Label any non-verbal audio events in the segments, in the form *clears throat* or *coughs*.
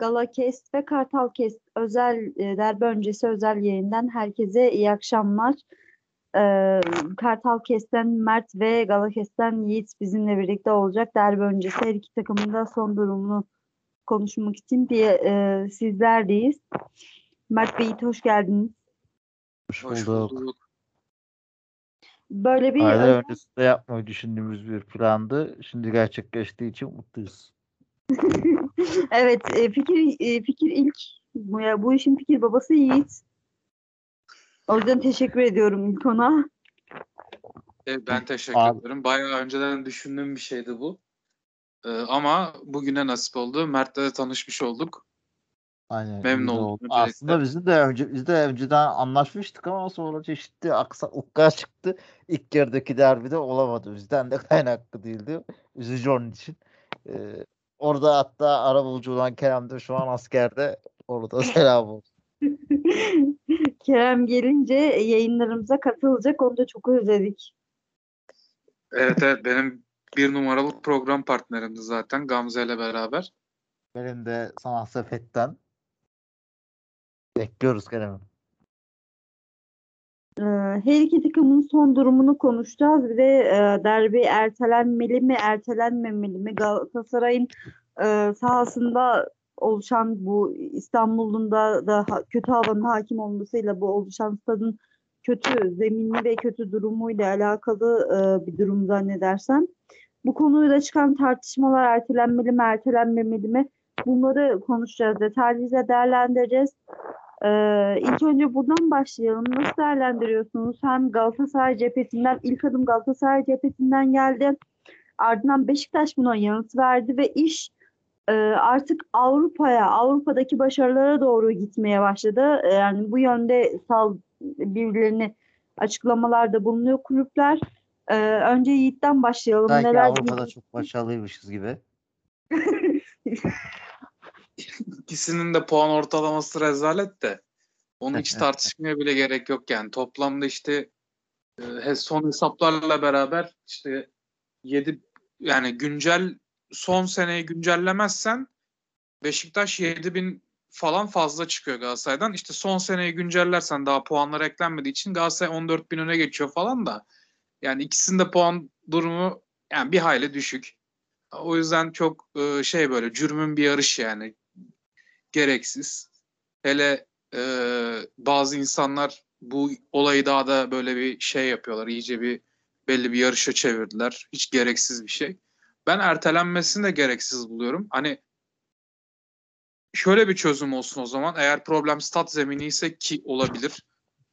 Galakest ve Kartalkest özel e, derbi öncesi özel yerinden herkese iyi akşamlar. E, Kartalkest'ten Mert ve Galakest'ten Yiğit bizimle birlikte olacak. Derbi öncesi her iki takımın da son durumunu konuşmak için bir e, sizlerdeyiz. Mert ve Yiğit hoş geldiniz. Hoş Hoş bulduk. Böyle bir Aylar özel- öncesinde yapmayı düşündüğümüz bir plandı. Şimdi gerçekleştiği için mutluyuz. *laughs* evet e, fikir e, fikir ilk bu, ya, bu işin fikir babası Yiğit. O yüzden teşekkür ediyorum ilk ona. Evet, ben teşekkür Abi- ederim. Bayağı önceden düşündüğüm bir şeydi bu. Ee, ama bugüne nasip oldu. Mert'le de tanışmış olduk. Aynen. Memnun oldum. Aslında bizim de önce biz de önceden anlaşmıştık ama sonra çeşitli aksaklıklar çıktı. İlk yarıdaki derbide olamadı. Bizden de *laughs* kaynaklı değildi. Üzücü onun için. Ee, orada hatta arabulucu olan Kerem de şu an askerde. Orada selam olsun. *laughs* Kerem gelince yayınlarımıza katılacak. Onu da çok özledik. Evet evet benim bir numaralı program partnerimdi zaten Gamze ile beraber. Benim de sanat sepetten bekliyoruz Kerem'i. Ee, Her iki takımın son durumunu konuşacağız. Bir de e, derbi ertelenmeli mi, ertelenmemeli mi? Galatasaray'ın e, sahasında oluşan bu İstanbul'un da, kötü havanın hakim olmasıyla bu oluşan stadın kötü zeminli ve kötü durumuyla alakalı e, bir durum zannedersem. Bu konuyla çıkan tartışmalar ertelenmeli mi, ertelenmemeli mi? Bunları konuşacağız, detaylıca değerlendireceğiz. Ee, ilk önce buradan başlayalım. Nasıl değerlendiriyorsunuz? Hem Galatasaray cephesinden, ilk adım Galatasaray cephesinden geldi. Ardından Beşiktaş buna yanıt verdi ve iş e, artık Avrupa'ya, Avrupa'daki başarılara doğru gitmeye başladı. E, Yani bu yönde sal birbirlerini açıklamalarda bulunuyor kulüpler. E, önce Yiğit'ten başlayalım. Sanki Neler Avrupa'da diyeceksin? çok başarılıymışız gibi. *laughs* İkisinin de puan ortalaması rezalet de. Onu hiç *laughs* tartışmaya bile gerek yok yani. Toplamda işte e, son hesaplarla beraber işte 7 yani güncel son seneyi güncellemezsen Beşiktaş 7000 falan fazla çıkıyor Galatasaray'dan. İşte son seneyi güncellersen daha puanlar eklenmediği için Galatasaray 14 bin öne geçiyor falan da. Yani ikisinde puan durumu yani bir hayli düşük. O yüzden çok e, şey böyle cürmün bir yarış yani. Gereksiz. Hele e, bazı insanlar bu olayı daha da böyle bir şey yapıyorlar. İyice bir belli bir yarışa çevirdiler. Hiç gereksiz bir şey. Ben ertelenmesini de gereksiz buluyorum. Hani şöyle bir çözüm olsun o zaman. Eğer problem stat zemini ise ki olabilir.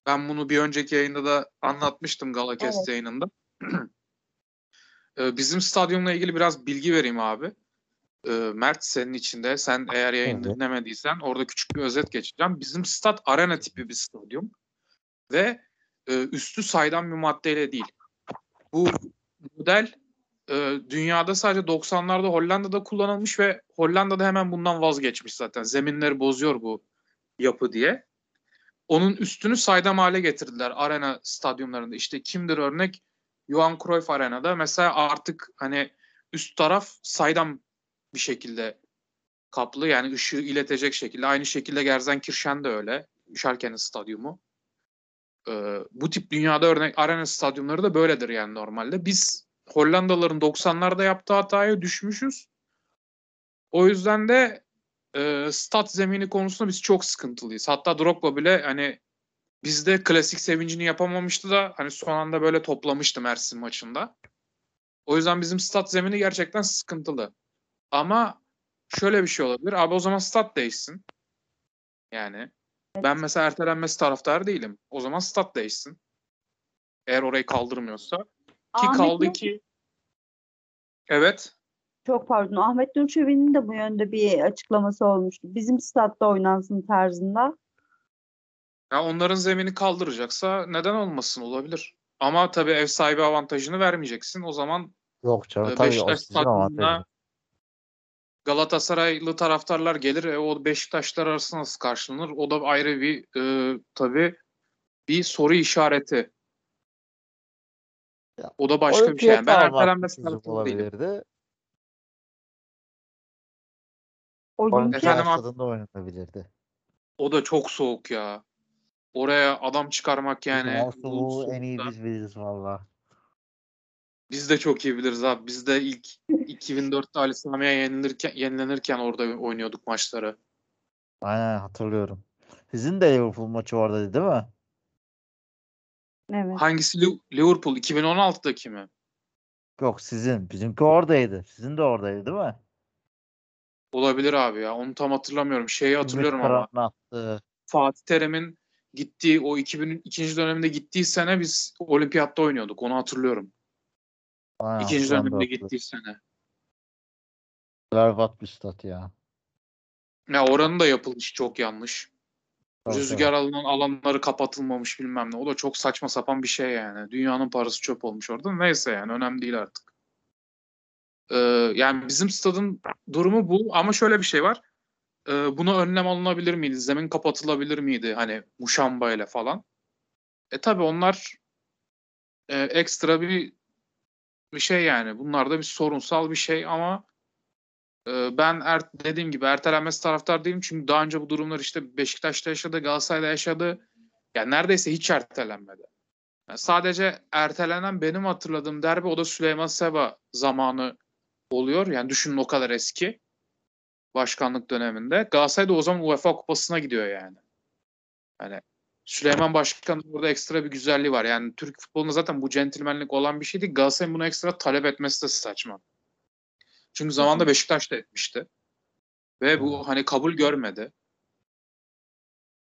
Ben bunu bir önceki yayında da anlatmıştım Galakest Evet. yayınında. Ee, *clears throat* Bizim stadyumla ilgili biraz bilgi vereyim abi. Ee, Mert senin içinde. Sen eğer yayını Evet. dinlemediysen orada küçük bir özet geçeceğim. Bizim stat arena tipi bir stadyum. Ve e, üstü saydam bir maddeyle değil. Bu model e, dünyada sadece 90'larda Hollanda'da kullanılmış ve Hollanda'da hemen bundan vazgeçmiş zaten. Zeminleri bozuyor bu yapı diye. Onun üstünü saydam hale getirdiler arena stadyumlarında. İşte kimdir örnek? Johan Cruyff Arena'da mesela artık hani üst taraf saydam bir şekilde kaplı yani ışığı iletecek şekilde. Aynı şekilde Gerzenkirchen de öyle. Schalke'nin stadyumu. Ee, bu tip dünyada örnek arena stadyumları da böyledir yani normalde. Biz Hollandalıların 90'larda yaptığı hataya düşmüşüz. O yüzden de e, stat zemini konusunda biz çok sıkıntılıyız. Hatta Drogba bile hani bizde klasik sevincini yapamamıştı da hani son anda böyle toplamıştı Mersin maçında. O yüzden bizim stat zemini gerçekten sıkıntılı. Ama şöyle bir şey olabilir. Abi o zaman stat değişsin. Yani ben mesela ertelenmesi taraftarı değilim. O zaman stat değişsin. Eğer orayı kaldırmıyorsa. Ki Ahmet kaldı Nur- ki evet. Çok pardon. Ahmet Nur Çebi'nin de bu yönde bir açıklaması olmuştu. Bizim statta oynansın tarzında. Ya onların zemini kaldıracaksa neden olmasın olabilir. Ama tabii ev sahibi avantajını vermeyeceksin. O zaman Yok canım e, tabii Beşiktaş stadyumuna Galatasaraylı taraftarlar gelir. E, o Beşiktaşlar arasında nasıl karşılanır? O da ayrı bir e, tabii bir soru işareti. Ya, O da başka bir şey. Yani ben ertelenmesi olabilirdi. Olimpiyat Efendim abi? stadında oynanabilirdi. O da çok soğuk ya. Oraya adam çıkarmak yani. Soğuğu en iyi biz biliriz valla. Biz de çok iyi biliriz abi. Biz de ilk *laughs* 2004'te Ali Sami'ye yenilirken, yenilenirken orada oynuyorduk maçları. Aynen hatırlıyorum. Sizin de Liverpool maçı oradaydı değil mi? evet. Hangisi Liv- Liverpool? 2016'daki mi? Yok sizin. Bizimki oradaydı. Sizin de oradaydı değil mi? Olabilir abi ya. Onu tam hatırlamıyorum. Şeyi hatırlıyorum Ümit ama. Attığı. Fatih Terim'in gittiği o 2002. döneminde gittiği sene biz olimpiyatta oynuyorduk. Onu hatırlıyorum. Aynen, İkinci dönemde gittiği sene. Berbat bir stat ya. Ya oranın da yapılışı çok yanlış. Tabii, Rüzgar alınan alanları kapatılmamış bilmem ne. O da çok saçma sapan bir şey yani. Dünyanın parası çöp olmuş orada. Neyse yani önemli değil artık. Ee, yani bizim stadın durumu bu ama şöyle bir şey var. Ee, buna önlem alınabilir miydi? Zemin kapatılabilir miydi? Hani muşamba ile falan. E tabi onlar e, ekstra bir bir şey yani. Bunlar da bir sorunsal bir şey ama e, ben er, dediğim gibi ertelenmesi taraftar değilim. Çünkü daha önce bu durumlar işte Beşiktaş'ta yaşadı, Galatasaray'da yaşadı. Yani neredeyse hiç ertelenmedi. Yani sadece ertelenen benim hatırladığım derbi o da Süleyman Seba zamanı oluyor. Yani düşünün o kadar eski başkanlık döneminde. Galatasaray da o zaman UEFA kupasına gidiyor yani. Hani Süleyman Başkan'ın burada ekstra bir güzelliği var. Yani Türk futbolunda zaten bu centilmenlik olan bir şey değil. Galatasaray'ın bunu ekstra talep etmesi de saçma. Çünkü zamanında Beşiktaş da etmişti. Ve bu hani kabul görmedi.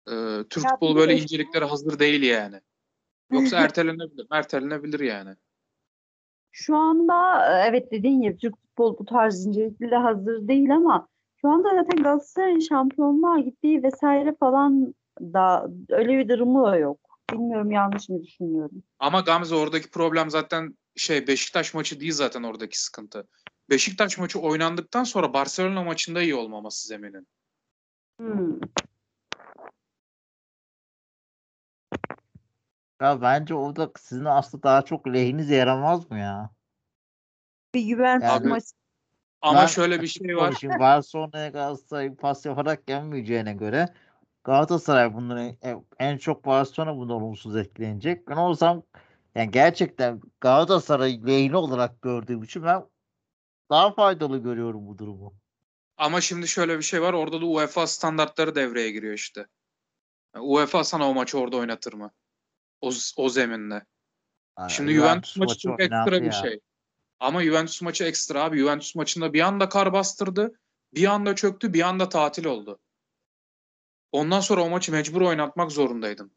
Ee, Türk Ya futbolu böyle inceliklere hazır değil yani. Yoksa ertelenebilir. Ertelenebilir yani. Şu anda evet dediğin gibi Türk futbolu bu tarz incelikle hazır değil ama şu anda zaten Galatasaray'ın şampiyonluğa gittiği vesaire falan da öyle bir durumu da yok. Bilmiyorum yanlış mı düşünüyorum. Ama Gamze oradaki problem zaten şey Beşiktaş maçı değil zaten oradaki sıkıntı. Beşiktaş maçı oynandıktan sonra Barcelona maçında iyi olmaması zeminin. Hmm. Ya bence orada sizin aslında daha çok lehinize yaramaz mı ya? Bir Juventus Yani- maçı Ama Ben şöyle bir şey var. Barcelona'ya Galatasaray pas yaparak gelmeyeceğine göre Galatasaray bunları en, en çok Barcelona bundan olumsuz etkilenecek. Ben o zaman yani gerçekten Galatasaray lehine olarak gördüğüm için ben daha faydalı görüyorum bu durumu. Ama şimdi şöyle bir şey var. Orada da UEFA standartları devreye giriyor işte. Yani UEFA sana o maçı orada oynatır mı? O, o zeminde. Yani Şimdi Juventus maçı çok ekstra bir ya. şey. Ama Juventus maçı ekstra abi. Juventus maçında bir anda kar bastırdı. Bir anda çöktü. Bir anda tatil oldu. Ondan sonra o maçı mecbur oynatmak zorundaydın.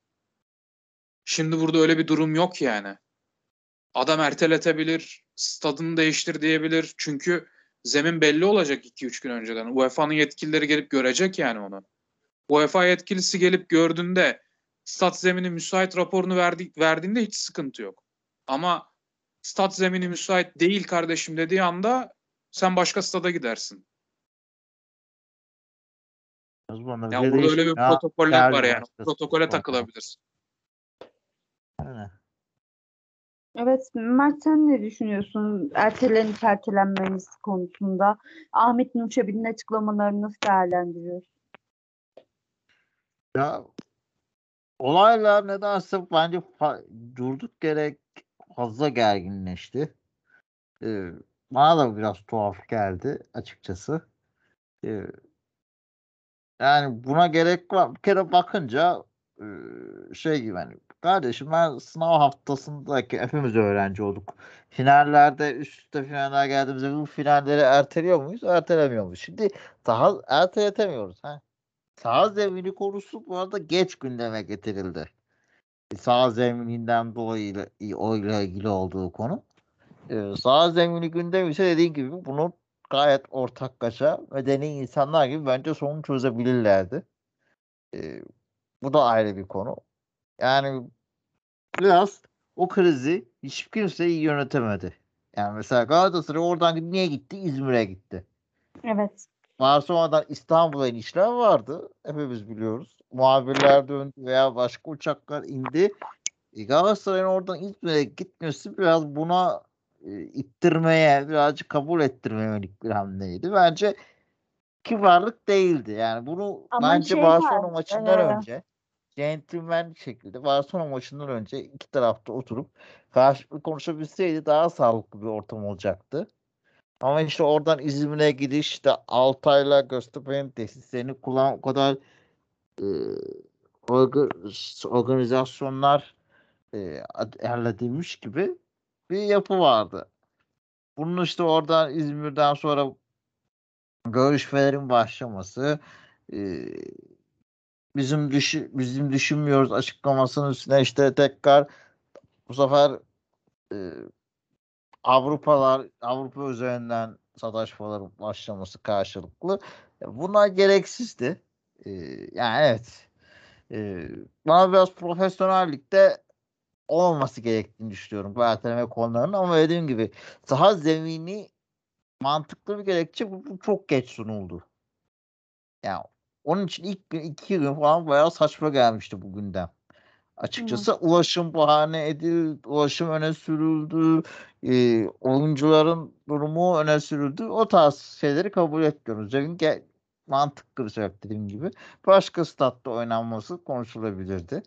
Şimdi burada öyle bir durum yok yani. Adam erteletebilir, stadını değiştir diyebilir. Çünkü zemin belli olacak 2-3 gün önceden. UEFA'nın yetkilileri gelip görecek yani onu. UEFA yetkilisi gelip gördüğünde stat zemini müsait raporunu verdi, verdiğinde hiç sıkıntı yok. Ama stat zemini müsait değil kardeşim dediği anda sen başka stada gidersin. Yani burada öyle bir protokoller var yani. Protokole takılabilirsin. Aynen. Evet, Mert sen ne düşünüyorsun ertelenip ertelenmemiz konusunda? Ahmet Nurçebi'nin açıklamalarını nasıl değerlendiriyorsun? Ya olaylar nedense bence fa- durduk yere fazla gerginleşti. Ee, bana da biraz tuhaf geldi açıkçası. Ee, yani buna gerek var. Bir kere bakınca şey gibi hani kardeşim ben sınav haftasındaki hepimiz öğrenci olduk. Finallerde üst üste finaller geldiğimizde bu finalleri erteliyor muyuz? Ertelemiyor muyuz? Şimdi daha erteletemiyoruz. Ha? Sağ zemini konusu bu arada geç gündeme getirildi. Sağ zemininden dolayı o ile ilgili olduğu konu. Ee, sağ zemini gündem ise dediğim gibi bunu gayet ortaklaşa medeni insanlar gibi bence sorunu çözebilirlerdi. Ee, bu da ayrı bir konu. Yani biraz o krizi hiç kimse iyi yönetemedi. Yani mesela Galatasaray oradan niye gitti? İzmir'e gitti. Evet. Barcelona'dan İstanbul'a inişler vardı. Hepimiz biliyoruz. Muhabirler döndü veya başka uçaklar indi. E, Galatasaray'ın oradan İzmir'e gitmesi biraz buna e, ittirmeye, birazcık kabul ettirmeye yönelik bir hamleydi. Bence kibarlık değildi. Yani bunu Ama bence şey Barcelona var, maçından e, önce centilmen şekilde Barcelona maçından önce iki tarafta oturup karşılıklı konuşabilseydi daha sağlıklı bir ortam olacaktı. Ama işte oradan İzmir'e gidiş işte Altay'la Göztepe'nin tesislerini kullan o kadar e, orga- organizasyonlar e, ayarladılmış gibi bir yapı vardı. Bunun işte oradan İzmir'den sonra görüşmelerin başlaması bizim düşü, bizim düşünmüyoruz açıklamasının üstüne işte tekrar bu sefer Avrupalar Avrupa üzerinden sataşmaların başlaması karşılıklı. E, Bunlar gereksizdi. E, yani evet. E, bana biraz profesyonellikte olmaması gerektiğini düşünüyorum bu erteleme konularının ama dediğim gibi saha zemini mantıklı bir gerekçe bu, bu çok geç sunuldu. Yani onun için ilk gün iki gün falan bayağı saçma gelmişti bu gündem. Açıkçası ulaşım bahane edildi, ulaşım öne sürüldü, e, oyuncuların durumu öne sürüldü. O tarz şeyleri kabul etmiyoruz. Ge- mantıklı bir sebep dediğim gibi. Başka statta oynanması konuşulabilirdi.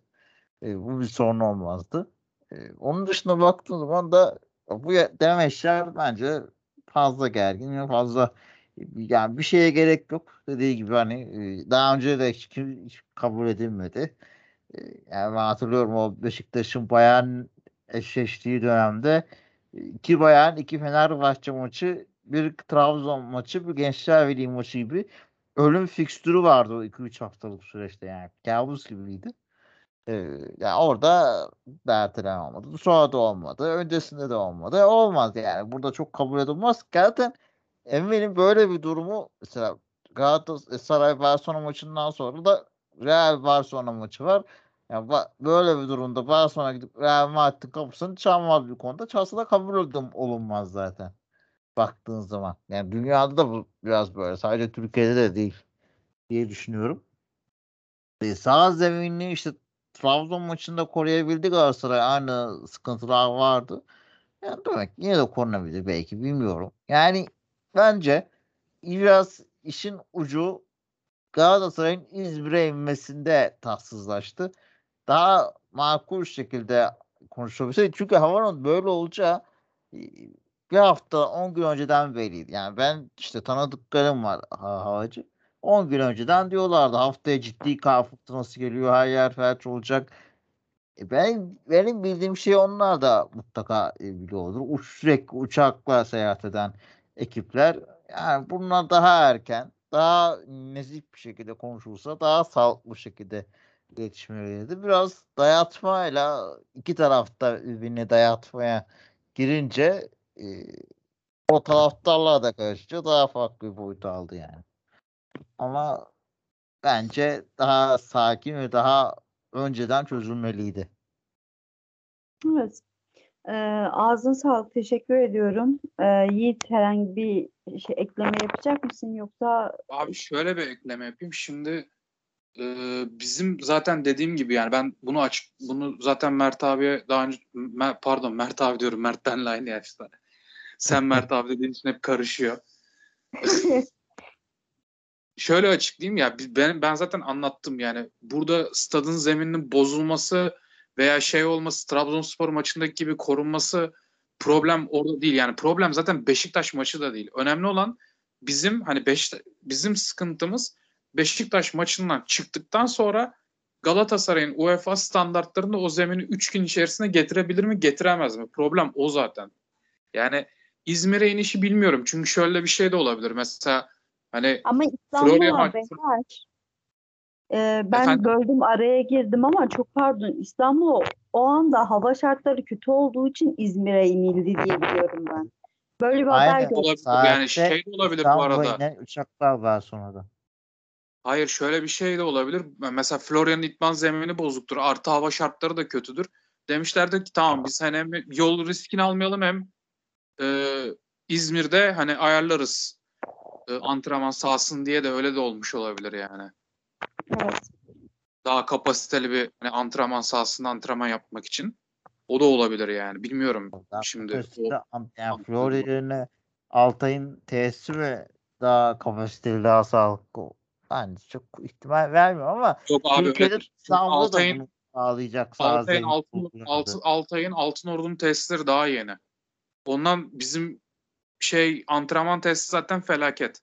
E, bu bir sorun olmazdı. E, onun dışında baktığım zaman da bu demeçler bence fazla gergin ve fazla yani bir şeye gerek yok. Dediği gibi hani e, daha önce de hiç, kim- hiç kabul edilmedi. E, Yani ben hatırlıyorum o Beşiktaş'ın Bayern eşleştiği dönemde e, iki Bayern, iki Fenerbahçe maçı, bir Trabzon maçı, bir Gençler Birliği maçı gibi ölüm fikstürü vardı o 2-3 haftalık süreçte yani. Kabus gibiydi. Ee, yani orada da erteleme olmadı. Sonra da olmadı. Öncesinde de olmadı. Olmaz yani. Burada çok kabul edilmez. Zaten eminim böyle bir durumu mesela Galatasaray Barcelona maçından sonra da Real Barcelona maçı var. Yani böyle bir durumda Barcelona gidip Real Madrid'in kapısını çalmaz bir konuda. Çalsa da kabul edildim olunmaz zaten. Baktığın zaman. Yani dünyada da bu biraz böyle. Sadece Türkiye'de de değil diye düşünüyorum. E, sağ zeminini işte Trabzon maçında koruyabildi Galatasaray. Aynı sıkıntılar vardı. Yani demek yine de korunabilir belki bilmiyorum. Yani bence biraz işin ucu Galatasaray'ın İzmir'e inmesinde tatsızlaştı. Daha makul şekilde konuşabilseydi. Çünkü havanın böyle olacağı e, bir hafta 10 gün önceden belliydi. Yani ben işte tanıdıklarım var ha- havacı. 10 gün önceden diyorlardı haftaya ciddi kar fırtınası geliyor her yer felç olacak. E ben benim bildiğim şey onlar da mutlaka e, biliyordur. Uç, sürekli uçakla seyahat eden ekipler yani bunlar daha erken, daha nezih bir şekilde konuşulsa daha sağlıklı bir şekilde iletişime Biraz dayatmayla iki tarafta birbirine dayatmaya girince e, o taraftarlar da karışınca daha farklı bir boyut aldı yani. Ama bence daha sakin ve daha önceden çözülmeliydi. Evet. Ee, ağzına sağlık. Teşekkür ediyorum. Ee, Yiğit herhangi bir şey ekleme yapacak mısın yoksa Abi şöyle bir ekleme yapayım. Şimdi e, bizim zaten dediğim gibi yani ben bunu açık bunu zaten Mert abiye daha önce Mer- pardon Mert abi diyorum Mert benle aynı yaşta. Sen Mert abi dediğin için hep karışıyor. *laughs* Şöyle açıklayayım ya ben ben zaten anlattım yani burada stadın zemininin bozulması veya şey olması Trabzonspor maçındaki gibi korunması problem orada değil yani problem zaten Beşiktaş maçı da değil. Önemli olan bizim hani Beş, bizim sıkıntımız Beşiktaş maçından çıktıktan sonra Galatasaray'ın UEFA standartlarında o zemini 3 gün içerisinde getirebilir mi getiremez mi? Problem o zaten. Yani İzmir'e inişi bilmiyorum. Çünkü şöyle bir şey de olabilir. Mesela hani ama Florya İstanbul'a maç- benzer. Ee, ben Efendim? böldüm araya girdim ama çok pardon İstanbul o anda hava şartları kötü olduğu için İzmir'e inildi diye biliyorum ben. Böyle bir haber Aynen. gördüm. olabilir. Saatte yani şey de olabilir bu İstanbul'a arada. inen uçaklar var sonra da. Hayır şöyle bir şey de olabilir. Mesela Florya'nın itman zemini bozuktur. Artı hava şartları da kötüdür. Demişlerdir ki tamam biz hani hem yol riskini almayalım hem e, İzmir'de hani ayarlarız e, antrenman sahasını diye de öyle de olmuş olabilir yani. Evet. Daha kapasiteli bir hani antrenman sahasında antrenman yapmak için. O da olabilir yani. Bilmiyorum Daha şimdi. kapasite- O- yani Florya yerine Altay'ın tesisi ve daha kapasiteli, daha sağlıklı. Yani çok ihtimal vermiyor ama Yok abi Türkiye'de evet. Altay'ın- sağlayacak Altay'ın altın, altın, Altay'ın altın ordunun testleri daha yeni. Ondan bizim şey antrenman testi zaten felaket.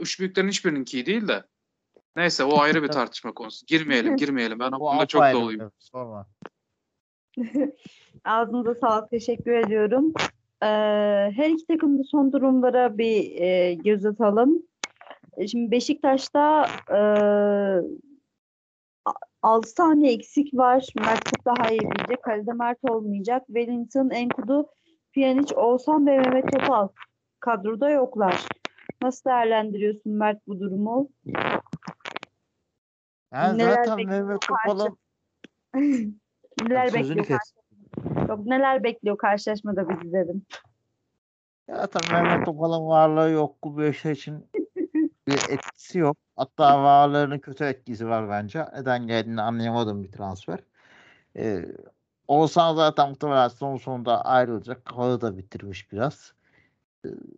Üç büyüklerin hiçbirininki iyi değil de. Neyse o ayrı bir *laughs* tartışma konusu. Girmeyelim girmeyelim. Ben o konuda çok doluyum. bir Sorma. *laughs* Ağzınıza sağlık. Teşekkür ediyorum. Ee, her iki takım da son durumlara bir e, göz atalım. E, Şimdi Beşiktaş'ta e, 6 tane eksik var. Mert çok daha iyi bilecek. Kalede Mert olmayacak. Wellington, Enkudu, Pjanic, Oğuzhan ve Mehmet Topal kadroda yoklar. Nasıl değerlendiriyorsun Mert bu durumu? Yani Neler zaten Mehmet Topal'ın *laughs* neler bekliyor? Yok, neler bekliyor karşılaşmada biz dedim. Zaten Mehmet Topal'ın varlığı yok. Bu Beşiktaş için *laughs* bir etkisi yok. Hatta varlığının kötü etkisi var bence. Neden geldiğini anlayamadım bir transfer. Ee, Oğuzhan zaten muhtemelen son sonunda ayrılacak. Halı da bitirmiş biraz.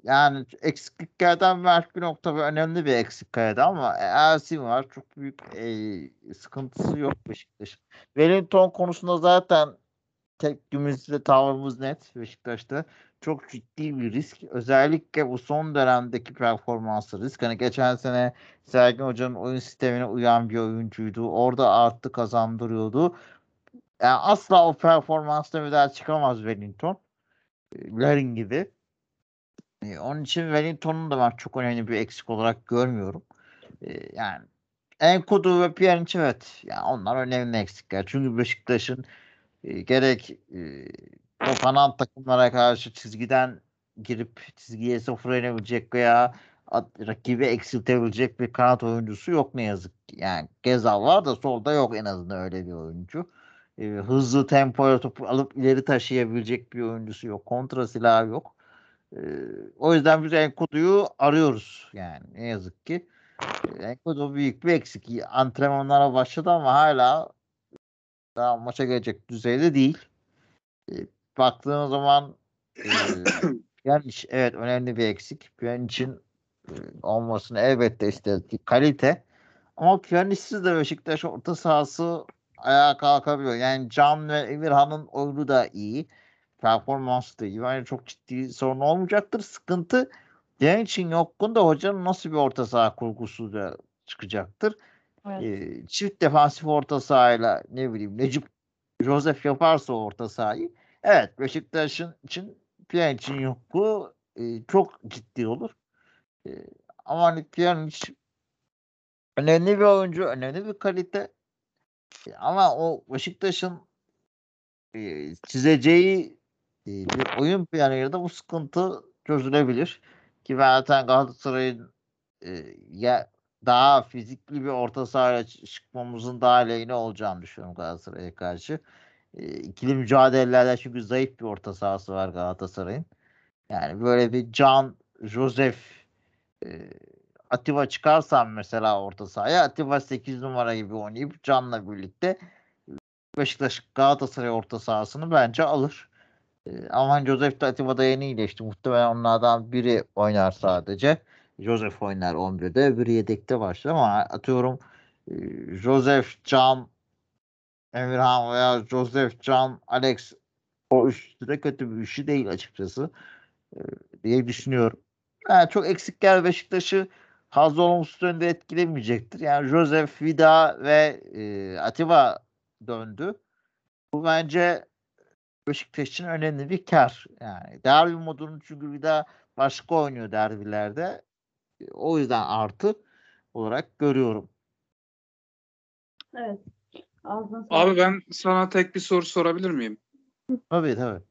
Yani eksikliklerden Mert bir nokta ve önemli bir eksikliklerdi ama Ersin var. Çok büyük e, sıkıntısı yok Beşiktaş'ın. Wellington konusunda zaten tepkimiz ve tavrımız net Beşiktaş'ta. Çok ciddi bir risk. Özellikle bu son dönemdeki performansı risk. Hani geçen sene Sergen Hoca'nın oyun sistemine uyan bir oyuncuydu. Orada arttı kazandırıyordu. Yani asla o performansla bir daha çıkamaz Wellington. E, Larin gibi. Onun için Wellington'un da ben çok önemli bir eksik olarak görmüyorum. Yani Enkudu ve Pjanic evet. Yani onlar önemli eksikler. Çünkü Beşiktaş'ın gerek e, kapanan takımlara karşı çizgiden girip çizgiye sıfır inebilecek veya rakibi eksiltebilecek bir kanat oyuncusu yok ne yazık ki. Yani Gezal var da solda yok en azından öyle bir oyuncu. E, hızlı tempoya topu alıp ileri taşıyabilecek bir oyuncusu yok. Kontra silahı yok. E, o yüzden biz Enkudu'yu arıyoruz yani ne yazık ki. Enkudu büyük bir eksik. Antrenmanlara başladı ama hala daha maça gelecek düzeyde değil. E, baktığın zaman e, *coughs* Pjanic evet önemli bir eksik. Pjanic'in e, olmasını elbette istedik. Kalite. Ama Pjanic'siz de Beşiktaş orta sahası ayağa kalkabiliyor. Yani Can ve Emirhan'ın oyunu da iyi. Performansı da iyi. Bence çok ciddi sorun olmayacaktır. Sıkıntı Pjanic'in yokluğunda hocanın nasıl bir orta saha kurgusu da çıkacaktır. Evet. E, çift defansif orta sahayla ne bileyim Necip Joseph yaparsa orta sahayı evet Beşiktaş'ın için Pjanic'in yokluğu e, çok ciddi olur. E, ama hani Pjanic önemli bir oyuncu, önemli bir kalite. E, ama o Beşiktaş'ın e, çizeceği bir oyun planıyla da bu sıkıntı çözülebilir. Ki ben zaten Galatasaray'ın e, ya daha fizikli bir orta sahaya çı- çıkmamızın daha lehine olacağını düşünüyorum Galatasaray'a karşı. E, ikili mücadelelerde çünkü zayıf bir orta sahası var Galatasaray'ın. Yani böyle bir Can, Joseph, e, Atiba çıkarsam mesela orta sahaya Atiba 8 numara gibi oynayıp Can'la birlikte Beşiktaş Galatasaray orta sahasını bence alır. E, ama Joseph de Atiba da yeni iyileşti. Muhtemelen onlardan biri oynar sadece. Joseph oynar 11'de öbürü yedekte başlar ama atıyorum e, Joseph, Can, Emirhan veya Joseph, Can, Alex o üçlü de kötü bir üçlü değil açıkçası e, diye düşünüyorum. Yani çok eksikler Beşiktaş'ı fazla olumsuz yönde etkilemeyecektir. Yani Joseph, Vida ve e, Atiba döndü. Bu bence Beşiktaş için önemli bir kar. Yani derbi modunu çünkü Vida başka oynuyor derbilerde. E, O yüzden artı olarak görüyorum. Evet. Ağzına. Abi ben sana tek bir soru sorabilir miyim? Tabii tabii.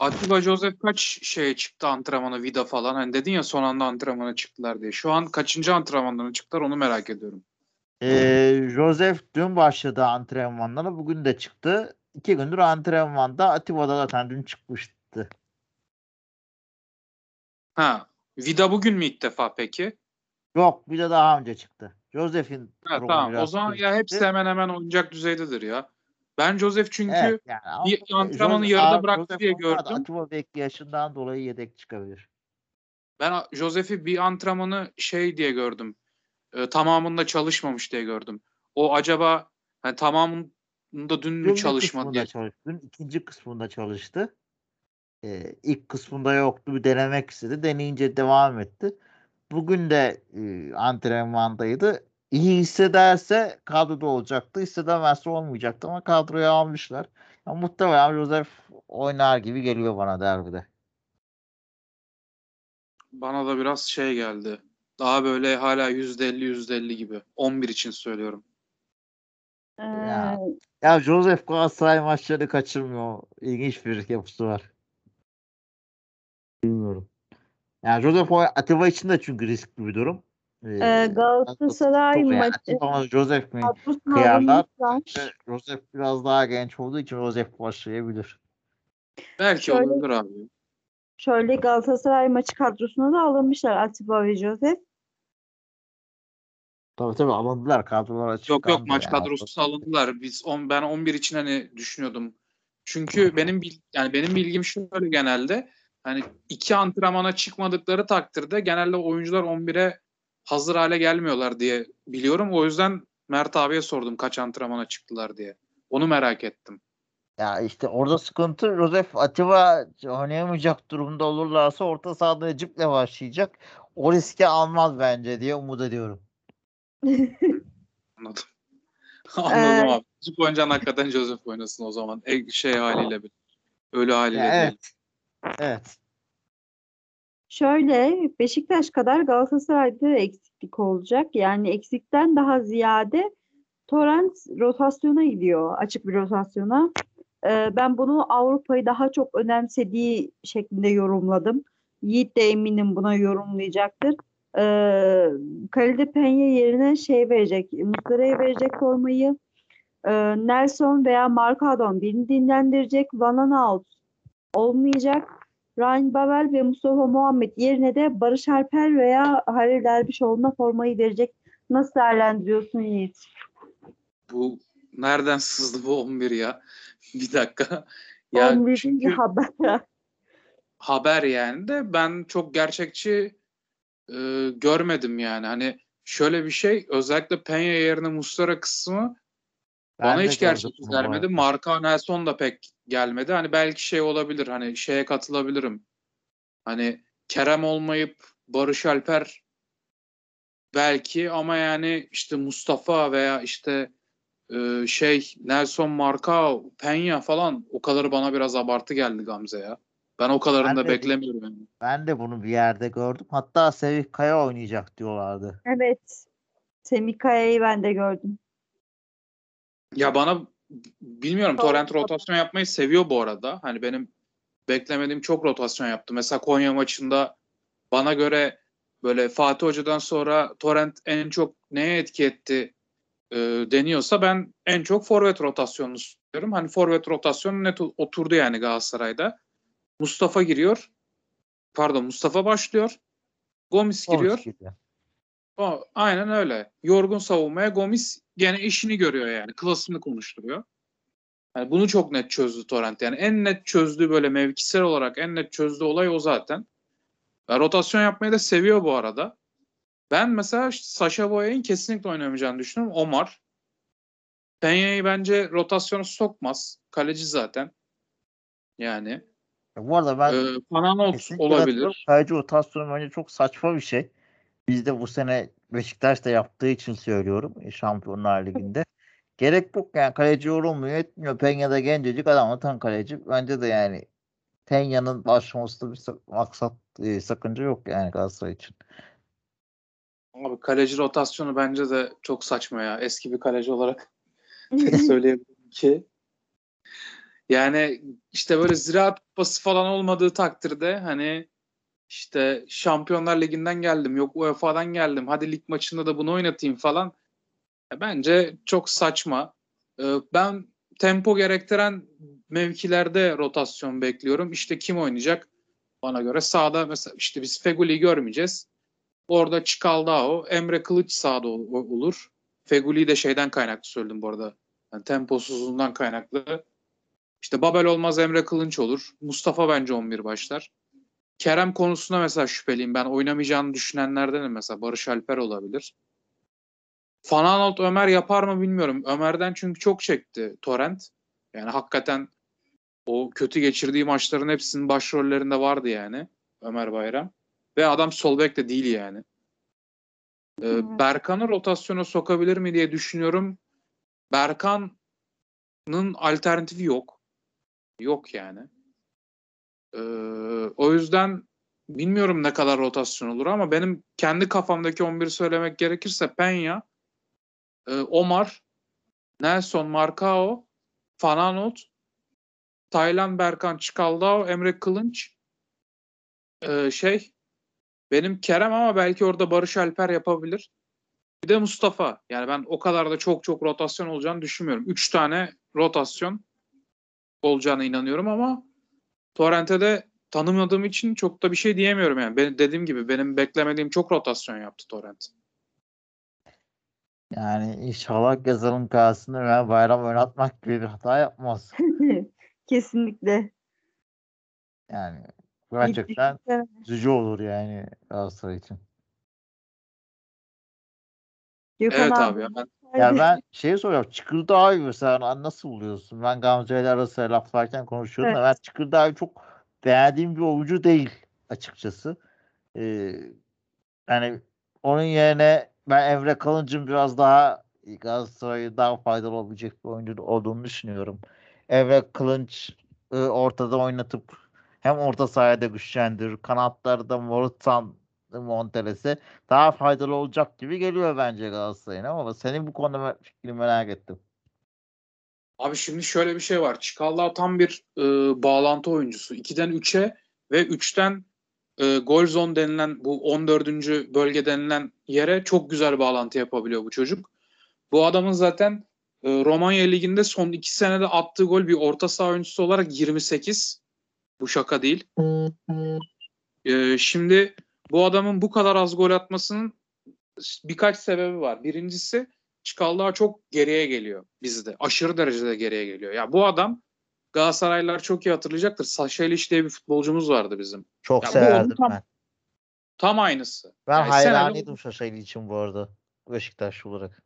Atiba Joseph kaç şeye çıktı antrenmana vida falan? Hani dedin ya son anda antrenmana çıktılar diye. Şu an kaçıncı antrenmanlarına çıktılar onu merak ediyorum. Ee, Joseph dün başladı antrenmanlara. Bugün de çıktı. İki gündür antrenmanda. Atiba da zaten dün çıkmıştı. Ha, vida bugün mü ilk defa peki? Yok de daha önce çıktı. Joseph'in Ha, tamam. O zaman ya kritikti. hepsi hemen hemen oynayacak düzeydedir ya. Ben Joseph çünkü Evet, yani bir antrenmanı Jose- yarıda bıraktı Joseph diye gördüm. Atiba belki yaşından dolayı yedek çıkabilir. Ben Josef'i bir antrenmanı şey diye gördüm. E, tamamında çalışmamış diye gördüm. O acaba yani tamamında dün mü Birinci çalışmadı kısmında diye. çalıştı. Dün ikinci kısmında çalıştı. Ee, ilk kısmında yoktu. Bir denemek istedi. Deneyince devam etti. Bugün de e, antrenmandaydı. İyi hissederse kadroda olacaktı. Hissedemezse olmayacaktı ama kadroya almışlar. Ya, muhtemelen Josef oynar gibi geliyor bana derbide. Bana da biraz şey geldi. Daha böyle hala %50 %50 gibi. 11 için söylüyorum. Ee. Ya Josef Galatasaray maçları kaçırmıyor. İlginç bir yapısı var. Bilmiyorum. Yani Josef o Atiba için de çünkü riskli bir durum. e, Galatasaray çok- yani maçı Atiba mı Josef mi? kıyarlar. Josef biraz daha genç olduğu için Josef başlayabilir. Belki Şöyle- olabilir abi. Şöyle Galatasaray maçı kadrosuna da alınmışlar Atiba ve Josef. Tabii tabii alındılar kadrolar Yok açıklandı. yok maç yani. kadrosu alındılar. Biz on, ben 11 için hani düşünüyordum. Çünkü benim yani benim bilgim şöyle genelde hani iki antrenmana çıkmadıkları takdirde genelde oyuncular 11'e hazır hale gelmiyorlar diye biliyorum. O yüzden Mert abiye sordum kaç antrenmana çıktılar diye. Onu merak ettim. Ya işte orada sıkıntı Josef Atiba oynayamayacak durumda olurlarsa orta sahada Necip'le başlayacak. O riski almaz bence diye umut ediyorum. Anladım. *laughs* Anladım abi. Joseph oynayacaksın hakikaten Joseph oynasın o zaman. E, şey haliyle bir. Ölü haliyle Ya, değil. evet. Evet. Şöyle Beşiktaş kadar Galatasaray'da eksiklik olacak. Yani eksikten daha ziyade Torrent rotasyona gidiyor. Açık bir rotasyona. Ee, ben bunu Avrupa'yı daha çok önemsediği şeklinde yorumladım. Yiğit de eminim buna yorumlayacaktır. Ee, Kalide Penye yerine şey verecek. Muslera'ya verecek formayı. Ee, Nelson veya Marcadon birini dinlendirecek. Van Aanholt olmayacak. Ryan Babel ve Mustafa Muhammed yerine de Barış Alper veya Halil Dervişoğlu'na formayı verecek. Nasıl değerlendiriyorsun Yiğit? Bu nereden sızdı bu 11 ya? *laughs* Bir dakika. Ya 11. çünkü haber. *laughs* haber yani de ben çok gerçekçi e, görmedim yani. Hani şöyle bir şey özellikle Penya yerine Muslera kısmı Ben bana hiç gelmedi. arada. Marka Nelson da pek gelmedi. Hani belki şey olabilir hani şeye katılabilirim. Hani Kerem olmayıp Barış Alper belki ama yani işte Mustafa veya işte e, şey Nelson Marka Penya falan o kadarı bana biraz abartı geldi Gamze ya. Ben o kadarını Ben da de- beklemiyorum yani. Ben de bunu bir yerde gördüm. Hatta Sevih Kaya oynayacak diyorlardı. Evet. Semih Kaya'yı ben de gördüm. Ya bana bilmiyorum Torrent rotasyon yapmayı seviyor bu arada. Hani benim beklemediğim çok rotasyon yaptı. Mesela Konya maçında bana göre böyle Fatih Hoca'dan sonra Torrent en çok neye etki etti e, deniyorsa ben en çok forvet rotasyonunu istiyorum. Hani forvet rotasyonu net oturdu yani Galatasaray'da. Mustafa giriyor. Pardon Mustafa başlıyor. Gomis giriyor. O, aynen öyle. Yorgun savunmaya Gomis gene işini görüyor yani. Klasını konuşturuyor. Yani bunu çok net çözdü Torrent. Yani en net çözdüğü böyle mevkisel olarak en net çözdüğü olay o zaten. Ve rotasyon yapmayı da seviyor bu arada. Ben mesela Sasha Boya'nın kesinlikle oynamayacağını düşünüyorum. Omar. Penya'yı bence rotasyona sokmaz. Kaleci zaten. Yani. Bu arada ben Ee, olabilir. Kaleci rotasyonu bence çok saçma bir şey. Biz de bu sene Beşiktaş da yaptığı için söylüyorum e, Şampiyonlar Ligi'nde. *laughs* Gerek yok yani kaleci yorulmuyor etmiyor. Penya da gencecik adam atan kaleci. Bence de yani Penya'nın başlamasında bir maksat e, sakınca yok yani Galatasaray için. Abi kaleci rotasyonu bence de çok saçma ya. Eski bir kaleci olarak tek *laughs* *laughs* söyleyebilirim ki. Yani işte böyle ziraat kupası falan olmadığı takdirde hani işte Şampiyonlar Ligi'nden geldim yok UEFA'dan geldim hadi lig maçında da bunu oynatayım falan. Bence çok saçma. Ee, Ben tempo gerektiren mevkilerde rotasyon bekliyorum. İşte kim oynayacak? Bana göre sağda mesela işte biz Feguli'yi görmeyeceğiz. Orada Çikaldao, Emre Kılıç sağda ol- olur. Feguli'yi de şeyden kaynaklı söyledim bu arada. Yani temposuzluğundan kaynaklı. İşte Babel olmaz Emre Kılınç olur. Mustafa bence 11 başlar. Kerem konusunda mesela şüpheliyim. Ben oynamayacağını düşünenlerdenim mesela. Barış Alper olabilir. Fananot Ömer yapar mı bilmiyorum. Ömer'den çünkü çok çekti Torrent. Yani hakikaten o kötü geçirdiği maçların hepsinin başrollerinde vardı yani Ömer Bayram. Ve adam sol bek de değil yani. Ee. Berkan'ı rotasyona sokabilir mi diye düşünüyorum. Berkan'ın alternatifi yok. Yok yani. Ee, o yüzden bilmiyorum ne kadar rotasyon olur ama benim kendi kafamdaki 11'i söylemek gerekirse Peña, e, Omar, Nelson Marcao, Fananot, Taylan Berkan Çıkaldao, Emre Kılınç, e, şey benim Kerem ama belki orada Barış Alper yapabilir. Bir de Mustafa. Yani ben o kadar da çok çok rotasyon olacağını düşünmüyorum. Üç tane rotasyon olacağına inanıyorum ama Torrent'e de tanımadığım için çok da bir şey diyemiyorum yani. Ben, dediğim gibi benim beklemediğim çok rotasyon yaptı Torrent. Yani inşallah Gezal'ın karşısında Ömer Bayram oynatmak gibi bir hata yapmaz. *laughs* Kesinlikle. Yani gerçekten üzücü olur yani Galatasaray için. Gökhan Evet abi ya ben Ya ben şeyi soruyorum. Çıkırdağ'ı mesela nasıl buluyorsun? Ben Gamze ile arası laflarken konuşuyordum da ben Çıkırdağ'ı çok beğendiğim bir oyuncu değil açıkçası. Ee, yani onun yerine ben Emre Kalınç'ın biraz daha Galatasaray'a daha faydalı olabilecek bir oyuncu olduğunu düşünüyorum. Emre Kılınç e, ortada oynatıp hem orta sahada güçlendirir, kanatlarda Morutan Monteles'e daha faydalı olacak gibi geliyor bence Galatasaray'ın ama senin bu konuda fikrini merak ettim. Abi şimdi şöyle bir şey var. Çikaldağ tam bir e, bağlantı oyuncusu. 2'den 3'e ve 3'ten e, gol zone denilen bu 14. bölge denilen yere çok güzel bağlantı yapabiliyor bu çocuk. Bu adamın zaten e, Romanya Ligi'nde son 2 senede attığı gol bir orta saha oyuncusu olarak 28. Bu şaka değil. E, şimdi bu adamın bu kadar az gol atmasının birkaç sebebi var. Birincisi Çikaldağ çok geriye geliyor bizde. Aşırı derecede geriye geliyor. Ya bu adam Galatasaraylılar çok iyi hatırlayacaktır. Saşa diye bir futbolcumuz vardı bizim. Çok Ya severdim tam- ben. Tam aynısı. Ben Yani hayranıydım Şaşaylı için bu arada. Beşiktaş olarak.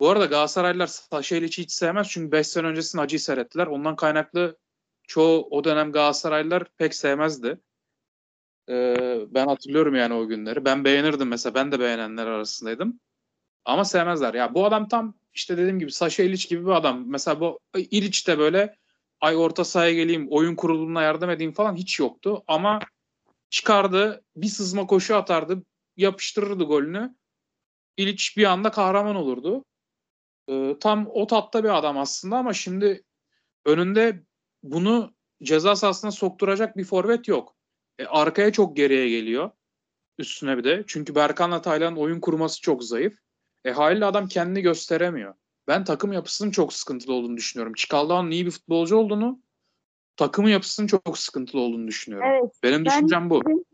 Bu arada Galatasaraylılar Saşa hiç sevmez. Çünkü 5 sene öncesinde acıyı seyrettiler. Ondan kaynaklı çoğu o dönem Galatasaraylılar pek sevmezdi. Ben hatırlıyorum yani o günleri. Ben beğenirdim mesela. Ben de beğenenler arasındaydım. Ama sevmezler. Ya bu adam tam işte dediğim gibi Saşa İliç gibi bir adam. Mesela bu İliç de böyle ay orta sahaya geleyim, oyun kurulumuna yardım edeyim falan hiç yoktu. Ama çıkardı, bir sızma koşu atardı, yapıştırırdı golünü. İliç bir anda kahraman olurdu. Ee, tam o tatta bir adam aslında ama şimdi önünde bunu ceza sahasına sokturacak bir forvet yok. E, arkaya çok geriye geliyor. Üstüne bir de. Çünkü Berkan'la Taylan'ın oyun kurması çok zayıf. E haliyle adam kendini gösteremiyor. Ben takım yapısının çok sıkıntılı olduğunu düşünüyorum. Çikaldağ'ın iyi bir futbolcu olduğunu, takımın yapısının çok sıkıntılı olduğunu düşünüyorum. Evet. Benim ben düşüncem bu. dedim,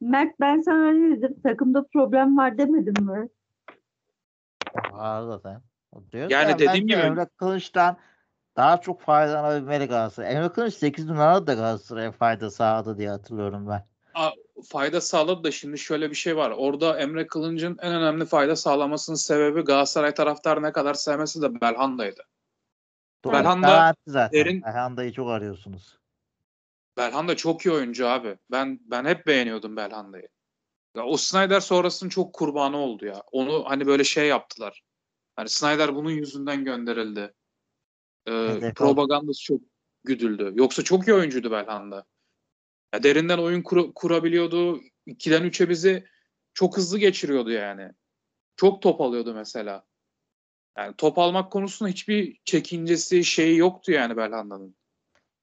Mert ben sana ne dedim? Takımda problem var demedim mi? Var zaten. O diyor Yani da dediğim gibi- Emre Kılıç'tan daha çok faydalanabilmeli Galatasaray. Emre Kılıç 8 numaralı da Galatasaray'a fayda sağladı diye hatırlıyorum ben. Fayda sağladı da şimdi şöyle bir şey var. Orada Emre Kılınç'ın en önemli fayda sağlamasının sebebi Galatasaray taraftarı ne kadar sevmesi de Belhanda'ydı. Doğru. Belhanda zaten. derin- Belhanda'yı çok arıyorsunuz. Belhanda çok iyi oyuncu abi. Ben ben hep beğeniyordum Belhanda'yı. Ya o Snyder sonrasının çok kurbanı oldu ya. Onu hani böyle şey yaptılar. Hani Snyder bunun yüzünden gönderildi. Hedef propagandası çok güdüldü. Yoksa çok iyi oyuncuydu Belhanda. Ya derinden oyun kur- kurabiliyordu. 2'den 3'e bizi çok hızlı geçiriyordu yani. Çok top alıyordu mesela. Yani top almak konusunda hiçbir çekincesi şeyi yoktu yani Belhanda'nın.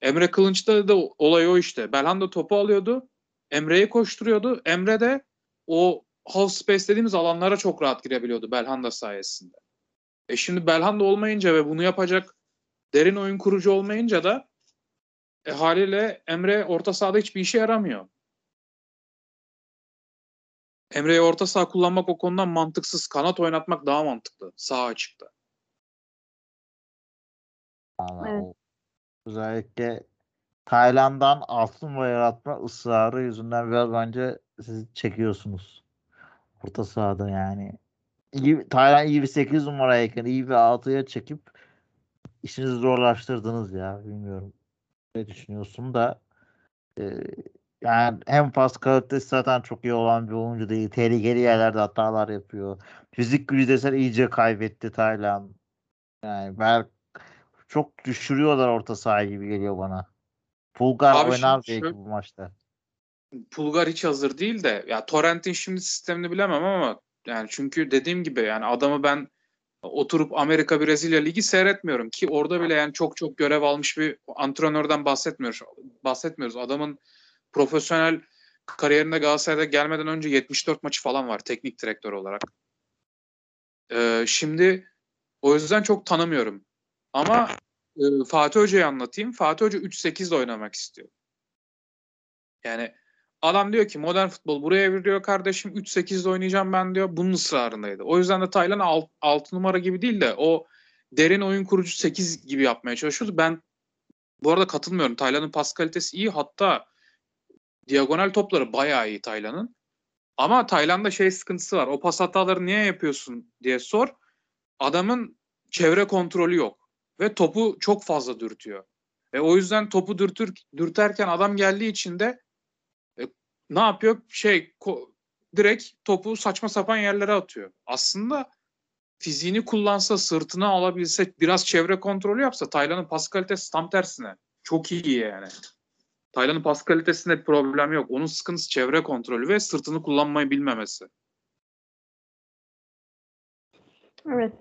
Emre Kılınç'ta da olay o işte. Belhanda topu alıyordu. Emre'ye koşturuyordu. Emre de o half space dediğimiz alanlara çok rahat girebiliyordu Belhanda sayesinde. E şimdi Belhanda olmayınca ve bunu yapacak derin oyun kurucu olmayınca da e, haliyle Emre orta sahada hiçbir işe yaramıyor. Emre'yi orta saha kullanmak o konudan mantıksız. Kanat oynatmak daha mantıklı. Sağ açıkta. Vallahi Evet. o özellikle Tayland'dan altın numara yaratma ısrarı yüzünden biraz bence siz çekiyorsunuz. Orta sahada yani. İyi, Tayland iyi bir 8 numarayken iyi bir 6'ya çekip işinizi zorlaştırdınız ya. Bilmiyorum. Ne düşünüyorsun da e, yani hem pas kalitesi zaten çok iyi olan bir oyuncu değil. Tehlikeli yerlerde hatalar yapıyor. Fizik gücü desen iyice kaybetti Tayland. Yani ben çok düşürüyorlar orta saha gibi geliyor bana. Pulgar Abi oynar belki şu- bu maçta. Pulgar hiç hazır değil de ya Torrent'in şimdi sistemini bilemem ama yani çünkü dediğim gibi yani adamı ben oturup Amerika Brezilya ligi seyretmiyorum ki orada bile yani çok çok görev almış bir antrenörden bahsetmiyoruz. Bahsetmiyoruz. Adamın profesyonel kariyerinde Galatasaray'da gelmeden önce 74 maçı falan var teknik direktör olarak. Ee, şimdi o yüzden çok tanımıyorum. Ama e, Fatih Hoca'yı anlatayım. Fatih Hoca 3-8 de oynamak istiyor. Yani adam diyor ki modern futbol buraya evriliyor kardeşim 3-8'de oynayacağım ben diyor. Bunun ısrarındaydı. O yüzden de Taylan 6 numara gibi değil de o derin oyun kurucu 8 gibi yapmaya çalışıyordu. Ben bu arada katılmıyorum. Taylan'ın pas kalitesi iyi. Hatta diagonal topları bayağı iyi Taylan'ın. Ama Tayland'da şey sıkıntısı var. O pas hataları niye yapıyorsun diye sor. Adamın çevre kontrolü yok. Ve topu çok fazla dürtüyor. Ve o yüzden topu dürtür, dürterken adam geldiği için de ne yapıyor? Şey direkt topu saçma sapan yerlere atıyor. Aslında fiziğini kullansa, sırtına alabilse, biraz çevre kontrolü yapsa Taylan'ın pas kalitesi tam tersine. Çok iyi yani. Taylan'ın pas kalitesinde bir problem yok. Onun sıkıntısı çevre kontrolü ve sırtını kullanmayı bilmemesi. Evet.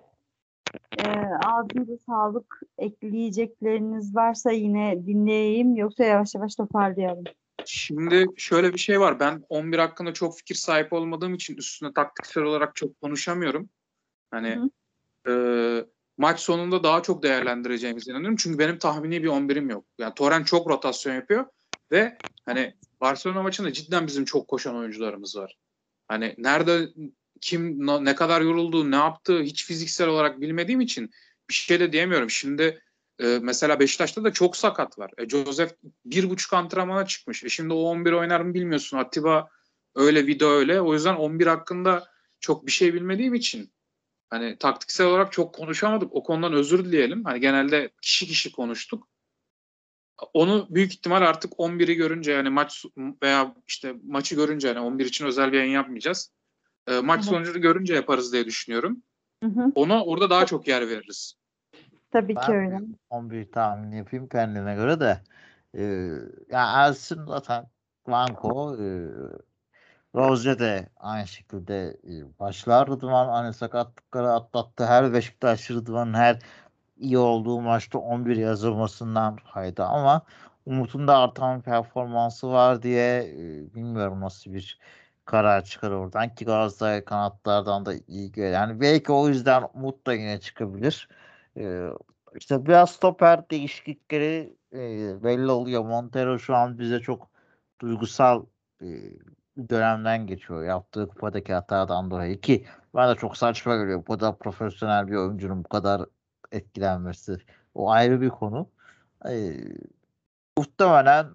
Ee, ağzınıza sağlık. Ekleyecekleriniz varsa yine dinleyeyim. Yoksa yavaş yavaş toparlayalım. Şimdi şöyle bir şey var. Ben 11 hakkında çok fikir sahip olmadığım için üstüne taktiksel olarak çok konuşamıyorum. Hani e, maç sonunda daha çok değerlendireceğimize inanıyorum. Çünkü benim tahmini bir 11'im yok. Yani Torrent çok rotasyon yapıyor ve hani Barcelona maçında cidden bizim çok koşan oyuncularımız var. Hani nerede kim ne kadar yoruldu, ne yaptı hiç fiziksel olarak bilmediğim için bir şey de diyemiyorum. Şimdi e, mesela Beşiktaş'ta da çok sakat var. E, Joseph bir buçuk antrenmana çıkmış. E, şimdi o 11 oynar mı bilmiyorsun. Atiba öyle, Vida öyle. O yüzden 11 hakkında çok bir şey bilmediğim için hani taktiksel olarak çok konuşamadık. O konudan özür dileyelim. Hani genelde kişi kişi konuştuk. Onu büyük ihtimal artık 11'i görünce yani maç veya işte maçı görünce yani 11 için özel bir yayın yapmayacağız. E, maç sonucunu görünce yaparız diye düşünüyorum. Hı hı. Ona orada daha çok yer veririz. Tabii ki Ben öyle. 11 tahmin yapayım kendime göre de. Ee, ya Ersin zaten Blanco e, Rozier de aynı şekilde e, başlar. Rıdvan hani sakatlıkları atlattı. Her Beşiktaş Rıdvan'ın her iyi olduğu maçta 11 yazılmasından fayda ama Umut'un da artan performansı var diye e, bilmiyorum nasıl bir karar çıkar oradan ki Galatasaray kanatlardan da iyi geliyor. Yani belki o yüzden Umut da yine çıkabilir. E, işte biraz stoper değişiklikleri e, belli oluyor. Montero şu an bize çok duygusal e, dönemden geçiyor. Yaptığı kupadaki hatadan dolayı ki ben de çok saçma görüyorum. Bu kadar profesyonel bir oyuncunun bu kadar etkilenmesi. O ayrı bir konu. E, muhtemelen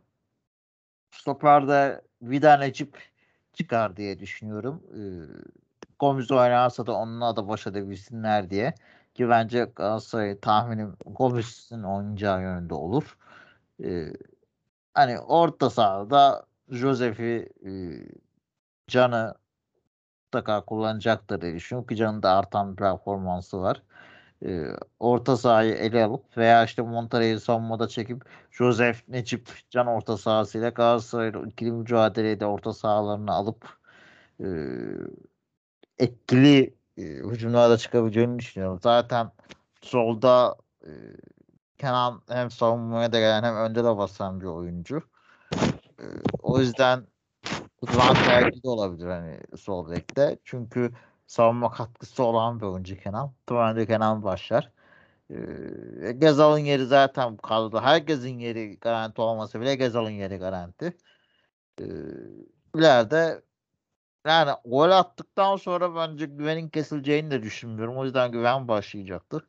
stoperde Vida Necip çıkar diye düşünüyorum. E, Gomis oynarsa da onunla da baş edebilsinler diye. Ki bence Galatasaray tahminim Gomis'in oynayacağı yönünde olur. Ee, hani orta sahada Josef'i e, Can'ı mutlaka kullanacaktır diye düşünüyorum ki Can'ın da artan performansı var. Ee, orta sahayı ele alıp veya işte Monterrey'i savunmada çekip Josef, Necip, Can orta sahasıyla Galatasaray'la ikili mücadeleyi de orta sahalarına alıp e, etkili e, hücumlarda çıkabileceğini düşünüyorum. Zaten solda e, Kenan hem savunmaya da gelen hem önde de basan bir oyuncu. E, o yüzden Rıdvan tercih de olabilir hani sol bekte. Çünkü savunma katkısı olan bir oyuncu Kenan. Tuvalde Kenan başlar. E, Gezal'ın yeri zaten kadroda. Herkesin yeri garanti olmasa bile Gezal'ın yeri garanti. E, ileride yani gol attıktan sonra bence güvenin kesileceğini de düşünmüyorum. O yüzden güven başlayacaktır.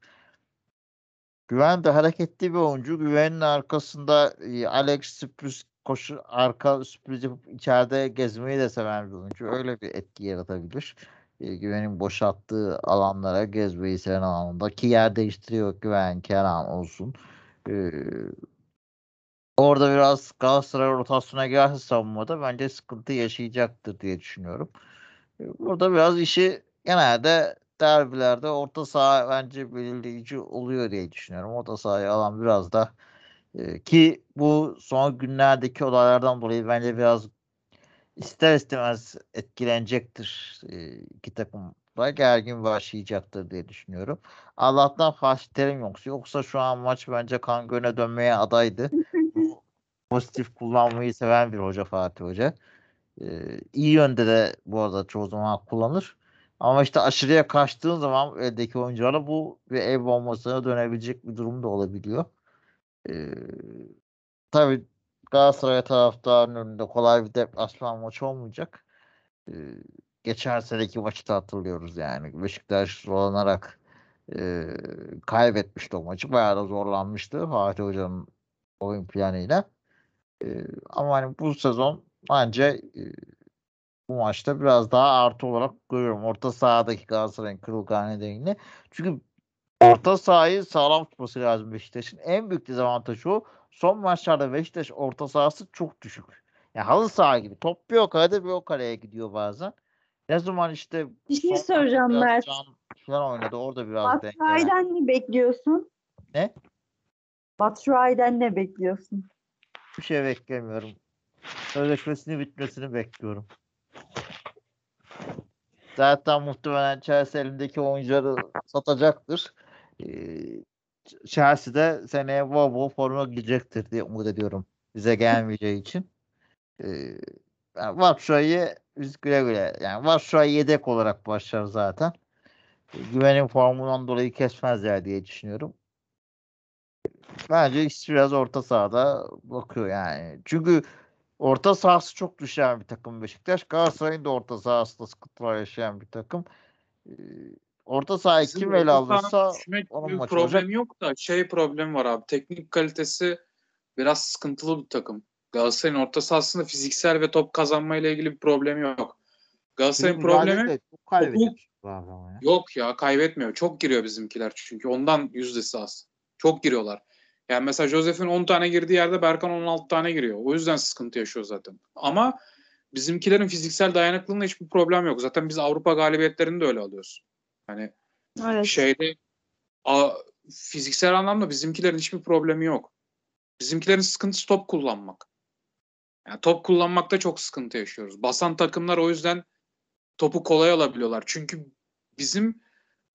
Güven de hareketli bir oyuncu. Güven'in arkasında e, Alex sürpriz koşu arka sürpriz içeride gezmeyi de seven bir oyuncu. Öyle bir etki yaratabilir. E, Güven'in boşalttığı alanlara gezmeyi seven alanda ki yer değiştiriyor Güven, Kenan olsun. Orada biraz Galatasaray rotasyona girerse savunmada bence sıkıntı yaşayacaktır diye düşünüyorum. E, burada biraz işi genelde derbilerde orta saha bence belirleyici oluyor diye düşünüyorum. Orta sahayı alan biraz da e, ki bu son günlerdeki olaylardan dolayı bence biraz ister istemez etkilenecektir e, iki takım da gergin başlayacaktır diye düşünüyorum. Allah'tan Fatih Terim yoksa yoksa şu an maç bence kan göne dönmeye adaydı. *laughs* Pozitif kullanmayı seven bir hoca Fatih Hoca. Ee, iyi yönde de bu arada çoğu zaman kullanır. Ama işte aşırıya kaçtığın zaman eldeki oyunculara bu bir ev bombasına dönebilecek bir durum da olabiliyor. Ee, tabii Galatasaray taraftarının önünde kolay bir deplasman maçı olmayacak. Ee, geçen seneki maçı da hatırlıyoruz yani. Beşiktaş zorlanarak e, kaybetmişti o maçı. Bayağı da zorlanmıştı Fatih Hoca'nın oyun planıyla. E, ama hani bu sezon bence e, bu maçta biraz daha artı olarak görüyorum. Orta sahadaki Galatasaray'ın kırılgan nedeniyle. Çünkü orta sahayı sağlam tutması lazım Beşiktaş'ın. En büyük dezavantajı o. Son maçlarda Beşiktaş orta sahası çok düşük. Yani halı saha gibi. Top bir o kalede bir o kaleye gidiyor bazen. Ne zaman işte Bir şey soracağım Mert. Falan oynadı. Orada biraz. Batshuayi'den ne bekliyorsun? Ne? Batshuayi'den ne bekliyorsun? Bir şey beklemiyorum. Sözleşmesinin bitmesini bekliyorum. Zaten muhtemelen Chelsea elindeki oyuncuları satacaktır. Ee, Chelsea'de seneye bol bol forma gidecektir diye umut ediyorum. Bize gelmeyeceği için. Ee, yani Batshuayi biz güle güle. Yani Batshuayi yedek olarak başlar zaten. Ee, Güvenin formundan dolayı kesmezler diye düşünüyorum. Bence ikisi biraz orta sahada bakıyor yani. Çünkü orta sahası çok düşen bir takım Beşiktaş. Galatasaray'ın da orta sahasında sıkıntılar yaşayan bir takım. Ee, orta sahayı Bizim kim ele alırsa onun maçı problem olacak. yok da şey problem var abi. Teknik kalitesi biraz sıkıntılı bir takım. Galatasaray'ın orta sahasında fiziksel ve top kazanma ile ilgili bir problemi yok. Galatasaray'ın mücadele problemi ya. yok ya kaybetmiyor. Çok giriyor bizimkiler çünkü ondan yüzdesi az. Çok giriyorlar. Yani mesela Josef'in 10 tane girdiği yerde Berkan 16 tane giriyor. O yüzden sıkıntı yaşıyor zaten. Ama bizimkilerin fiziksel dayanıklılığında hiçbir problem yok. Zaten biz Avrupa galibiyetlerini de öyle alıyoruz. Hani Evet. şeyde a, fiziksel anlamda bizimkilerin hiçbir problemi yok. Bizimkilerin sıkıntısı top kullanmak. Yani top kullanmakta çok sıkıntı yaşıyoruz. Basan takımlar o yüzden topu kolay alabiliyorlar. Çünkü bizim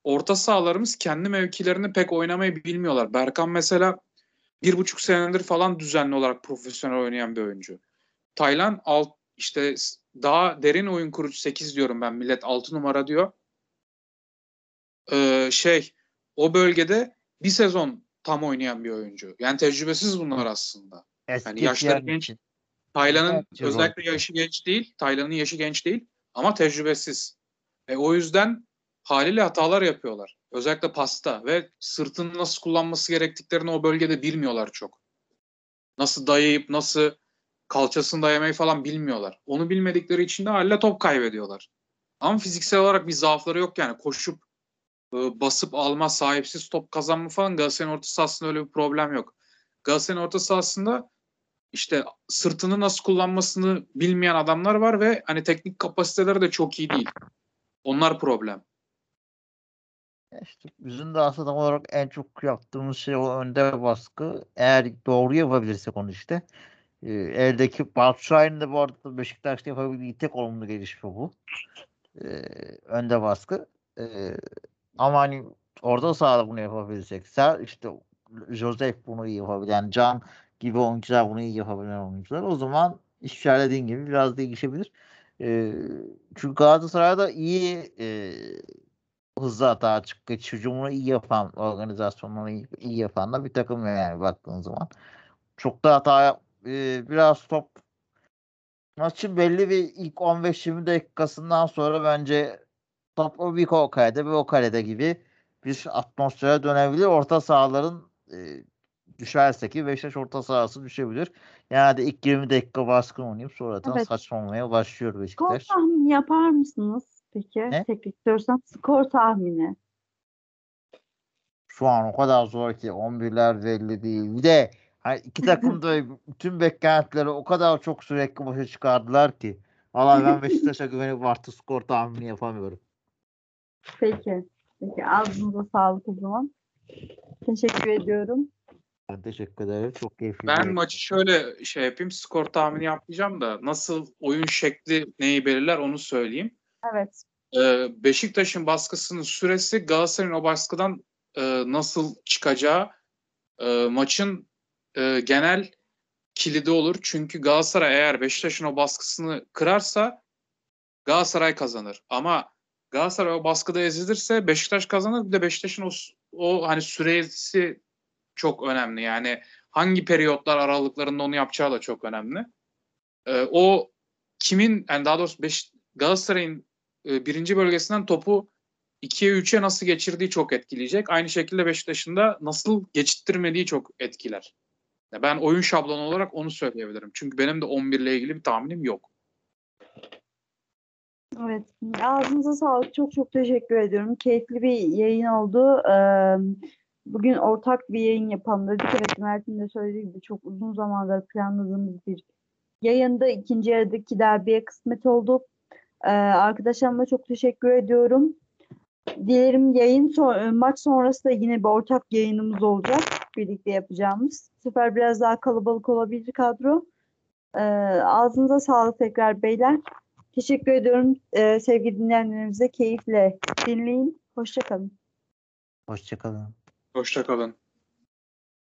orta sahalarımız kendi mevkilerini pek oynamayı bilmiyorlar. Berkan mesela bir buçuk senedir falan düzenli olarak profesyonel oynayan bir oyuncu. Taylan alt işte daha derin oyun kurucu 8 diyorum ben. Millet 6 numara diyor. Ee, şey o bölgede bir sezon tam oynayan bir oyuncu. Yani tecrübesiz bunlar aslında. Eski yaşları yani genç. için. Taylan'ın Evet, özellikle yaşı genç değil. Taylan'ın yaşı genç değil ama tecrübesiz. E, o yüzden haliyle hatalar yapıyorlar. Özellikle pasta ve sırtını nasıl kullanması gerektiklerini o bölgede bilmiyorlar çok. Nasıl dayayıp nasıl kalçasını dayamayı falan bilmiyorlar. Onu bilmedikleri için de haliyle top kaybediyorlar. Ama fiziksel olarak bir zaafları yok yani. Koşup e, basıp alma, sahipsiz top kazanma falan Galatasaray'ın orta sahasında öyle bir problem yok. Galatasaray'ın orta sahasında işte sırtını nasıl kullanmasını bilmeyen adamlar var ve hani teknik kapasiteleri de çok iyi değil. Onlar problem. İşte bizim de aslında olarak en çok yaptığımız şey o önde baskı. Eğer doğru yapabilirsek onu işte. E, eldeki Batshuayi'nin de bu arada Beşiktaş'ta yapabildiği tek olumlu gelişme bu. E, önde baskı. E, ama hani orta sahada bunu yapabilecek. Ser, işte Joseph bunu iyi yapabilir. Yani Can gibi oyuncular bunu iyi yapabilen oyuncular. O zaman iş dediğin gibi biraz değişebilir. E, çünkü Galatasaray'da iyi e, hızlı hata açık hücumunu iyi yapan organizasyonunu iyi, iyi yapan da bir takım yani baktığın zaman. Çok da hata e, biraz top maçın belli bir ilk 15-20 dakikasından sonra bence top o bir o kalede bir o kalede gibi bir atmosfere dönebilir. Orta sahaların e, düşerse ki Beşiktaş orta sahası düşebilir. Yani de ilk 20 dakika baskın oynayıp sonradan Evet. saçmalamaya başlıyor Beşiktaş. tahmini yapar mısınız peki? Ne? Teknik sorsam skor tahmini. Şu an o kadar zor ki 11'ler belli değil. Bir de hani iki takım *laughs* da bütün beklentileri o kadar çok sürekli başa çıkardılar ki. Valla ben Beşiktaş'a *laughs* güvenip artı skor tahmini yapamıyorum. Peki. Peki ağzınıza sağlık o zaman. Teşekkür ediyorum. Ben teşekkür ederim. Çok keyifli. Ben maçı şöyle şey yapayım. Skor tahmini yapmayacağım da nasıl oyun şekli neyi belirler onu söyleyeyim. Evet. Ee, Beşiktaş'ın baskısının süresi Galatasaray'ın o baskıdan e, nasıl çıkacağı e, maçın e, genel kilidi olur. Çünkü Galatasaray eğer Beşiktaş'ın o baskısını kırarsa Galatasaray kazanır. Ama Galatasaray o baskıda ezilirse Beşiktaş kazanır. Bir de Beşiktaş'ın o, o hani süresi çok önemli. Yani hangi periyotlar aralıklarında onu yapacağı da çok önemli. Ee, o kimin yani daha doğrusu Beş, Galatasaray'ın e, birinci bölgesinden topu 2'ye 3'e nasıl geçirdiği çok etkileyecek. Aynı şekilde Beşiktaş'ın da nasıl geçittirmediği çok etkiler. Ya Ben oyun şablonu olarak onu söyleyebilirim. Çünkü benim de 11 ile ilgili bir tahminim yok. Evet. Ağzınıza sağlık. Çok çok teşekkür ediyorum. Keyifli bir yayın oldu. Ee, Bugün ortak bir yayın yapalım dedik. Evet Mert'in de söylediği gibi çok uzun zamandır planladığımız bir yayında ikinci yarıdaki derbiye kısmet oldu. Ee, arkadaşlarıma çok teşekkür ediyorum. Dilerim yayın son, maç sonrası da yine bir ortak yayınımız olacak. Birlikte yapacağımız. Bu sefer biraz daha kalabalık olabilir kadro. Ee, ağzınıza sağlık tekrar beyler. Teşekkür ediyorum ee, sevgili dinleyenlerimize. Keyifle dinleyin. Hoşçakalın. Hoşçakalın. Hoşçakalın.